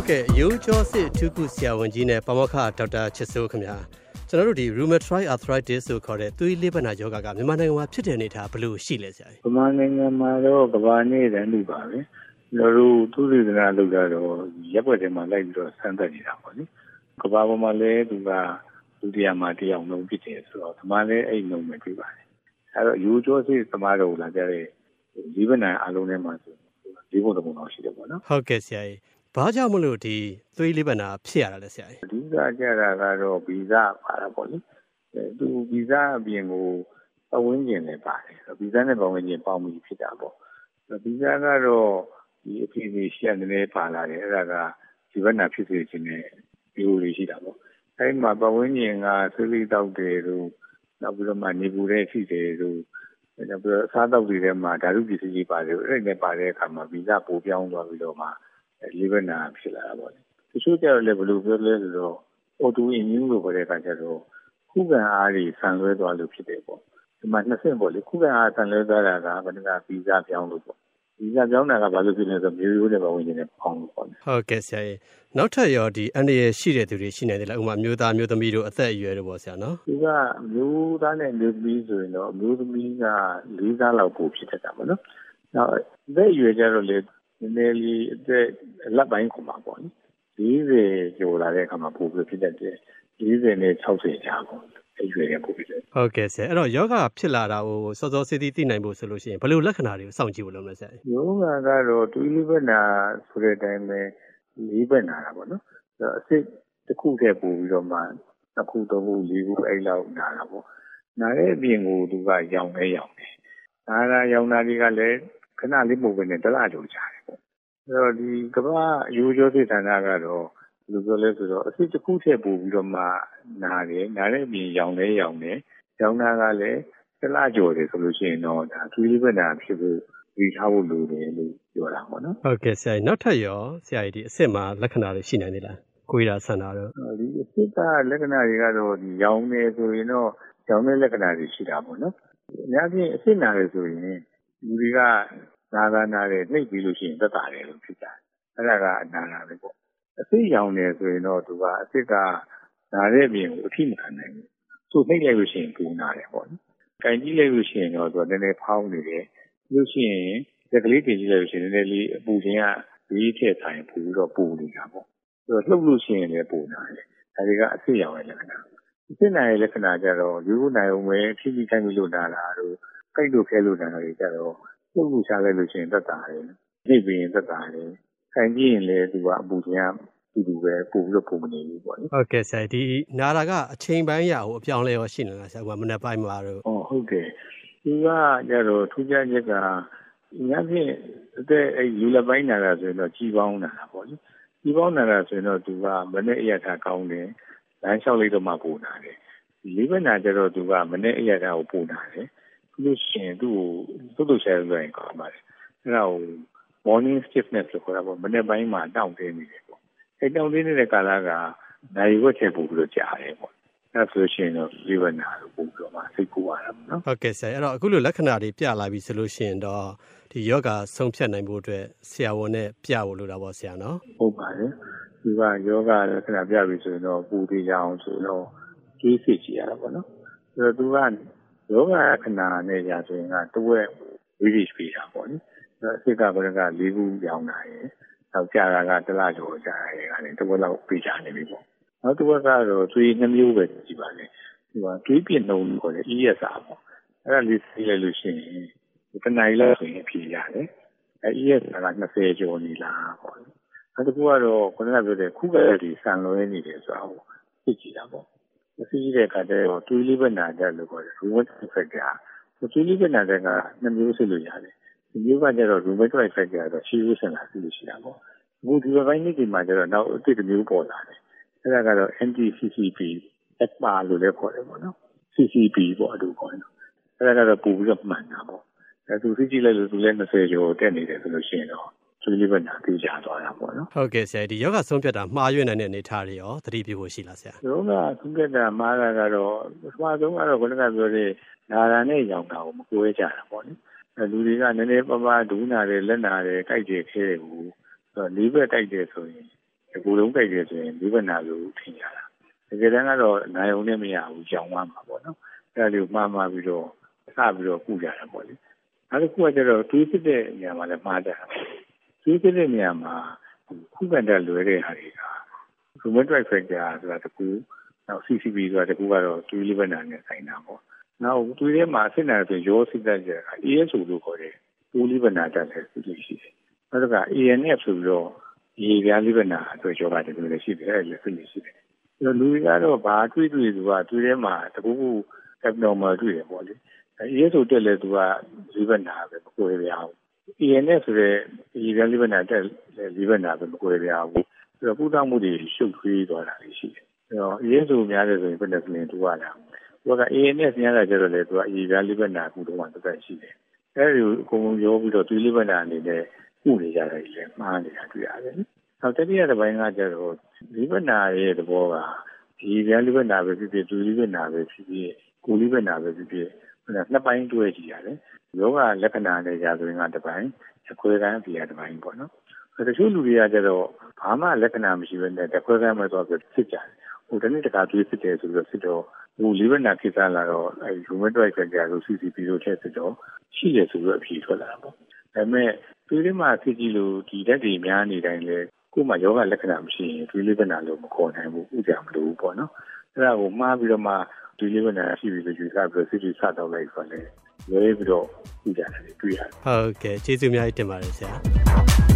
ဟုတ်ကဲ့ရိုးကျော်စစ်အထူးကုဆရာဝန်ကြီးနဲ့ပါမောက္ခဒေါက်တာချစ်စိုးခင်ဗျာကျွန်တော်တို့ဒီ rheumatoid arthritis ဆိုခေါ်တဲ့သွေးလေးပတ်နာယောဂကမြန်မာနိုင်ငံမှာဖြစ်တဲ့အနေထားဘယ်လိုရှိလဲဆရာ။မြန်မာနိုင်ငံမှာတော့ကဘာနေတန်းလူပါပဲ။ကျွန်တော်တို့သူသေသနာလုပ်တာတော့ရက်ွက်တွေမှာလိုက်ပြီးတော့ဆန်းသက်နေတာပေါ့လေ။ကဘာပေါ်မှာလည်းသူကဒုတိယမှာတယောက်လုံးဖြစ်တယ်ဆိုတော့ဒီမှာလည်းအဲ့လုံးပဲပြပါတယ်။အဲ့တော့ရိုးကျော်စစ်သမားတော်လာကြတဲ့ဒီဗနန်အလုံးထဲမှာဆိုဒီဘုံတဘုံတော့ရှိတယ်ပေါ့နော်။ဟုတ်ကဲ့ဆရာကြီး ဘာကြောင့်မလို့ဒီသွေးလေးပနာဖြစ်ရတာလဲဆရာကြီးအဓိကကြတာကတော့ဗီဇပါတာပေါ့လေသူဗီဇအပြင်ကိုပဝန်းကျင်လည်းပါတယ်ဗီဇနဲ့ပဝန်းကျင်ပေါင်းပြီးဖြစ်တာပေါ့ဗီဇကတော့ဒီအဖြစ်အရှိအနေနဲ့ပါလာတယ်အဲ့ဒါကဒီဘက်နာဖြစ်စေခြင်းနဲ့ဒီလိုလေးရှိတာပေါ့အဲ့မှာပဝန်းကျင်ကဆွေးလေးတောက်တယ်လို့နောက်ပြီးတော့မှနေပူတဲ့ရှိတယ်လို့နောက်ပြီးတော့အစားတောက်တွေထဲမှာဓာတုပစ္စည်းတွေပါတယ်အဲ့ဒါနဲ့ပါတဲ့အခါမှာဗီဇပိုပြောင်းသွားပြီးတော့မှ လေးဘက်နာဖြစ်လာတာပေါ့လေတချို့ကြတော့လည်းဘယ်လိုပြောလဲဆိုတော့ auto immune လို့ခေါ်တဲ့အခါကျတော့ခုခံအားတွေဆန်လွဲသွားလို့ဖြစ်တယ်ပေါ့ဒီမှာနှစ်ဆင့်ပေါ့လေခုခံအားဆန်လွဲသွားတာကဘယ်နှကဗီဇပြောင်းလို့ပေါ့ဗီဇပြောင်းတာကဘာလို့ဖြစ်လဲဆိုမျိုးရိုးတွေပါဝင်နေတယ်ပေါင်းလို့ပေါ့ဟုတ်ကဲ့ဆရာကြီးနောက်ထပ်ရောဒီအန်ဒီရရှိတဲ့သူတွေရှိနေတယ်လားဥမာမျိုးသားမျိုးသမီးတို့အသက်အရွယ်တို့ပေါ့ဆရာနော်ဒီကမျိုးသားနဲ့မျိုးသမီးဆိုရင်တော့မျိုးသမီးက၄စားလောက်ပိုဖြစ်တတ်တာပေါ့နော်နောက်အသက်အရွယ်ကျတော့လေ နည်းနည်းလေးအသက်လက်ပိုင်းခုမှာပေါ့လေ40ကျော်လာတဲ့အခါမှာပိုပြီးဖြစ်တတ်တယ်40နဲ့60ကြားပေါ့အရွယ်ရပိုပြီးတယ်ဟုတ်ကဲ့ဆရာအဲ့တော့ယောဂဖြစ်လာတာကိုစောစောစီးစီးသိနိုင်ဖို့ဆိုလို့ရှိရင်ဘယ်လိုလက္ခဏာတွေကိုစောင့်ကြည့်ဖို့လုပ်မလဲဆရာယောဂကတော့တွေးလေးဘက်နာဆိုတဲ့အတိုင်းပဲလေးဘက်နာတာပေါ့နော်အစစ်တစ်ခုတည်းပို့ပြီးတော့မှတစ်ခုတော့ဘူးလေးခုအဲ့လောက်နာတာပေါ့နာတဲ့အပြင်ကိုသူကရောင်နေရောင်နေနာတာရောင်တာတွေကလည်း ခဏလေးပုံပဲနဲ့တလားကြိုကြတယ်ပေါ့အဲ့တော့ဒီကမ္ဘာရိုးရိုးစိတ်ဌာနကတော့ဘယ်လိုပြောလဲဆိုတော့အစစ်တစ်ခုထည့်ပို့ပြီးတော့မှနာတယ်နာတဲ့အပြင်ရောင်လဲရောင်တယ်ရောင်တာကလည်းတလားကြော်တယ်ဆိုလို့ရှိရင်တော့ဒါသူလေးဘက်နာဖြစ်ဖို့ဒီထားဖို့လိုတယ်လို့ပြောတာပေါ့နော်ဟုတ်ကဲ့ဆရာကြီးနောက်ထပ်ရောဆရာကြီးဒီအစစ်မှာလက္ခဏာတွေရှိနိုင်သေးလားကိုယ်ရာဆန္ဒတော့ဒီအစစ်ကလက္ခဏာတွေကတော့ဒီရောင်နေဆိုရင်တော့ရောင်တဲ့လက္ခဏာတွေရှိတာပေါ့နော်အများကြီးအစစ်နာတယ်ဆိုရင် လူတွေက နာကနာတယ်နှိပ်ပြီးလို့ရှိရင်သက်သာတယ်လို့ဖြစ်ကြတယ်အဲ့ဒါကအနာနာပဲပေါ့အစစ်ရောင်တယ်ဆိုရင်တော့သူကအစစ်ကနာတဲ့အပြင်ကိုအထိမခံနိုင်ဘူးသူနှိပ်လိုက်လို့ရှိရင်ပူနာတယ်ပေါ့နော်ကင်ကြည့်လိုက်လို့ရှိရင်တော့သူကနည်းနည်းဖောင်းနေတယ်လို့ရှိရင်လက်ကလေးတင်ကြည့်လိုက်လို့ရှိရင်နည်းနည်းလေးအပူခြင်းကဒီထက်ဆိုင်ပူပြီးတော့ပူနေတာပေါ့သူကလှုပ်လို့ရှိရင်လည်းပူနာတယ်ဒါတွေကအစစ်ရောင်ရဲ့လက္ခဏာအစစ်နာရဲ့လက္ခဏာကြတော့ယူနိုင်အောင်ပဲဖြည်းဖြည်းတိုင်းလို့နာတာတို့ ကြိုက်လို့ခဲလို့နာတာတွေကြတော့လှုပ်လို့ရှားလိုက်လို့ရှိရင်သက်သာတယ်နှိပ်ပြီးရင်သက်သာတယ်ခံကြည့်ရင်လည်းသူကအပူခြင်းကတူတူပဲပို့ပြီးတော့ပုံမနေဘူးပေါ့နော်ဟုတ်ကဲ့ဆရာဒီနာတာကအချိန်ပိုင်းရဟိုအပြောင်းလဲရောရှိနေလားဆရာကမနေ့ပိုင်းမှာတော့ဟုတ်ဟုတ်ကဲ့ဒီကကြတော့ထူးခြားချက်ကညဖြင့်အသက်အဲလူလက်ပိုင်းနာတာဆိုရင်တော့ကြီးပေါင်းနာတာပေါ့လေကြီးပေါင်းနာတာဆိုရင်တော့သူကမနေ့အရထားကောင်းတယ်လမ်းလျှောက်လိုက်တော့မှပူနာတယ်လေးဘက်နာကြတော့သူကမနေ့အရထားကိုပူနာတယ်ပြီး လို့ရှိရင်သူ့ကိုသုတ်တုရှာလို့ရင်ကောင်းပါတယ်အဲ့ဒါကို morning stiffness လို့ခေါ်တာပေါ့မနေ့ပိုင်းမှာတောင့်တင်းနေတယ်ပေါ့အဲတောင့်တင်းနေတဲ့ကာလကနိုင်ဝက်ချက်ပို့ပြီးတော့ကြာတယ်ပေါ့အဲဆိုရှင်တော့ဇီဝနာလို့ပို့ပြီးတော့မှစိတ်ကူရတာပေါ့နော်ဟုတ်ကဲ့ဆရာအဲ့တော့အခုလိုလက္ခဏာတွေပြလာပြီဆိုလို့ရှိရင်တော့ဒီယောဂဆုံးဖြတ်နိုင်ဖို့အတွက်ဆရာဝန်နဲ့ပြဖို့လိုတာပေါ့ဆရာနော်ဟုတ်ပါတယ်ဒီကယောဂလက္ခဏာပြပြီဆိုရင်တော့ပူသေးကြအောင်ဆိုတော့တွေးစစ်ကြည့်ရတာပေါ့နော်ဆိုတော့သူကယောဂ လက္ခဏာနဲ့ကြာဆိုရင်ကတဝက်ဝိရိပေးတာပေါ့နော်အစ်ကဘက်က၄ခုရောင်းတာရယ်နောက်ကြာတာကတလားကျော်ကြာရယ်ကလည်းတဝက်လောက်ပေးချနေပြီပေါ့နောက်တစ်ဝက်ကတော့သွေးနှမျိုးပဲကြည့်ပါလေဒီကသွေးပြင်းနှုံခေါ်တယ် ESR ပေါ့အဲ့ဒါလေးသိလိုက်လို့ရှိရင်တနိုင်လောက်ဆိုရင်ဖြေရတယ်အဲ ESR က20ကျော်နေလားပေါ့နောက်တစ်ခုကတော့ခုနကပြောတဲ့ခုကလေးတွေဆန်လွဲနေတယ်ဆိုတော့သိကြည့်တာပေါ့ သိကြည့်တဲ့အခါကျတော့သွေးလေးပဲနာတယ်လို့ခေါ်တယ် rheumatic factor သွေးလေးပဲနာတဲ့ကနှမျိုးစစ်လို့ရတယ်ဒီမျိုးကကျတော့ rheumatoid factor ကတော့ရှိရစင်လာသိလို့ရှိတာပေါ့အခုဒီဘက်နေ့ဒီမှာကျတော့နောက်အစ်တစ်မျိုးပေါ်လာတယ်အဲ့ဒါကတော့ anti CCP ECMA လို့လည်းခေါ်တယ်ပေါ့နော် CCP ပေါ့အတူခေါ်တယ်အဲ့ဒါကတော့ပူပြီးတော့မှန်တာပေါ့အဲသူသိကြည့်လိုက်လို့သူလည်း20ကျော်တက်နေတယ်ဆိုလို့ရှိရင်တော့ သူလေးပဲနာပြေးကြသွားတာပေါ့နော်ဟုတ်ကဲ့ဆရာဒီယောဂဆုံးဖြတ်တာမှားရွံ့နေတဲ့အနေထားတွေရောသတိပြုဖို့ရှိလားဆရာယောဂဆုံးဖြတ်တာမှားတာကတော့ပထမဆုံးကတော့ခုနကပြောတဲ့နာရာနဲ့ရောင်တာကိုမကိုဲကြတာပေါ့နော်လူတွေကနည်းနည်းပါးပါးဒူးနာတယ်လက်နာတယ်ကြိုက်တယ်ခဲတယ်ဘူးလေးဘက်ကြိုက်တယ်ဆိုရင်ကိုယ်လုံးကြိုက်တယ်ဆိုရင်လေးဘက်နာလို့ထင်ကြတာတကယ်တမ်းကတော့နိုင်ုံနဲ့မရဘူးကြောင်သွားမှာပေါ့နော်အဲ့ဒါလေးကိုမှားမှားပြီးတော့စပြီးတော့ကုကြတာပေါ့လေနောက်တစ်ခုကကျတော့တွေးစစ်တဲ့နေရာမှာလည်းမှားကြတာ တွေးစစ်တဲ့နေရာမှာခုခံတဲ့လွယ်တဲ့ဟာတွေက rheumatoid factor ဆိုတာတကူနောက် CCP ဆိုတာတကူကတော့တွေးလေးဘက်နာနဲ့ဆိုင်တာပေါ့နောက်တွေးထဲမှာအဆင့်နာဆိုရောစစ်တဲ့ကြတာ ASO လို့ခေါ်တယ်ပိုးလေးဘက်နာတက်တယ်သူရှိတယ်နောက်က ANF ဆိုပြီးတော့ရေပြားလေးဘက်နာအတွက်ယောဂတကူလည်းရှိတယ်အဲ့လည်းဖြစ်နေရှိတယ်လူတွေကတော့ဘာတွေးတွေ့သူကတွေးထဲမှာတကူကူ abnormal တွေ့တယ်ပေါ့လေအေးဆိုတက်လဲသူကလေးဘက်နာပဲမကိုယ်ရအောင် ENS ဆိုတဲ့ဒီကလေးဘက်နာတက်လေးဘက်နာပဲမကိုယ်ရအောင်ဆိုတော့ကုသမှုတွေရှုပ်ထွေးသွားတာရှိတယ်အဲတော့အေးဆိုများတယ်ဆိုရင်ဘယ်နဲ့စလင်တူရတာသူက ANS များတာကျတော့လေသူကအေးပြားလေးဘက်နာကုတော့မှတက်ရှိတယ်အဲဒီအကုန်လုံးရောပြီးတော့သွေးလေးဘက်နာအနေနဲ့ကုနေကြတယ်လေမှားနေတာတွေ့ရတယ်နောက်တတိယတစ်ပိုင်းကကျတော့လေးဘက်နာရဲ့သဘောကဒီပြန်လေးဘက်နာပဲဖြစ်ဖြစ်သွေးလေးဘက်နာပဲဖြစ်ဖြစ်ကိုလေးဘက်နာပဲဖြစ်ဖြစ် နှစ်ပိုင်းတွဲကြည့်ရတယ်ယောဂလက္ခဏာနဲ့ရာဇဝင်ကတစ်ပိုင်းအခွဲကန်းပြရတစ်ပိုင်းပေါ့နော်တချို့လူတွေကကျတော့ဘာမှလက္ခဏာမရှိဘဲနဲ့တခွဲကန်းမဲ့သွားပြီးဖြစ်ကြတယ်ဟိုတနေ့တခါတွေးဖြစ်တယ်ဆိုတော့ဖြစ်တော့ဟိုလေးဘက်နာကိစ္စလာတော့အဲ rheumatoid factor လို့ CCP လို့ထည့်ဖြစ်တော့ရှိတယ်ဆိုတော့အဖြေထွက်လာတာပေါ့ဒါပေမဲ့တွေးလေးမှာဖြစ်ကြည့်လို့ဒီတက်တွေများနေတိုင်းလေကို့မှာယောဂလက္ခဏာမရှိရင်တွေးလေးဘက်နာလို့မခေါ်နိုင်ဘူးဥကြမလို့ဘူးပေါ့နော်အဲ့ဒါကိုမှားပြီးတော့မှ ဒီလေးဘက်နာရှိပြီလို့ယူဆပြီးစစ်တီစတော့လိုက်ဆိုတော့လေလွဲပြီးတော့ဥကြတယ်တွေ့ရတယ်ဟုတ်ကဲ့ကျေးဇူးအများကြီးတင်ပါတယ်ဆရာ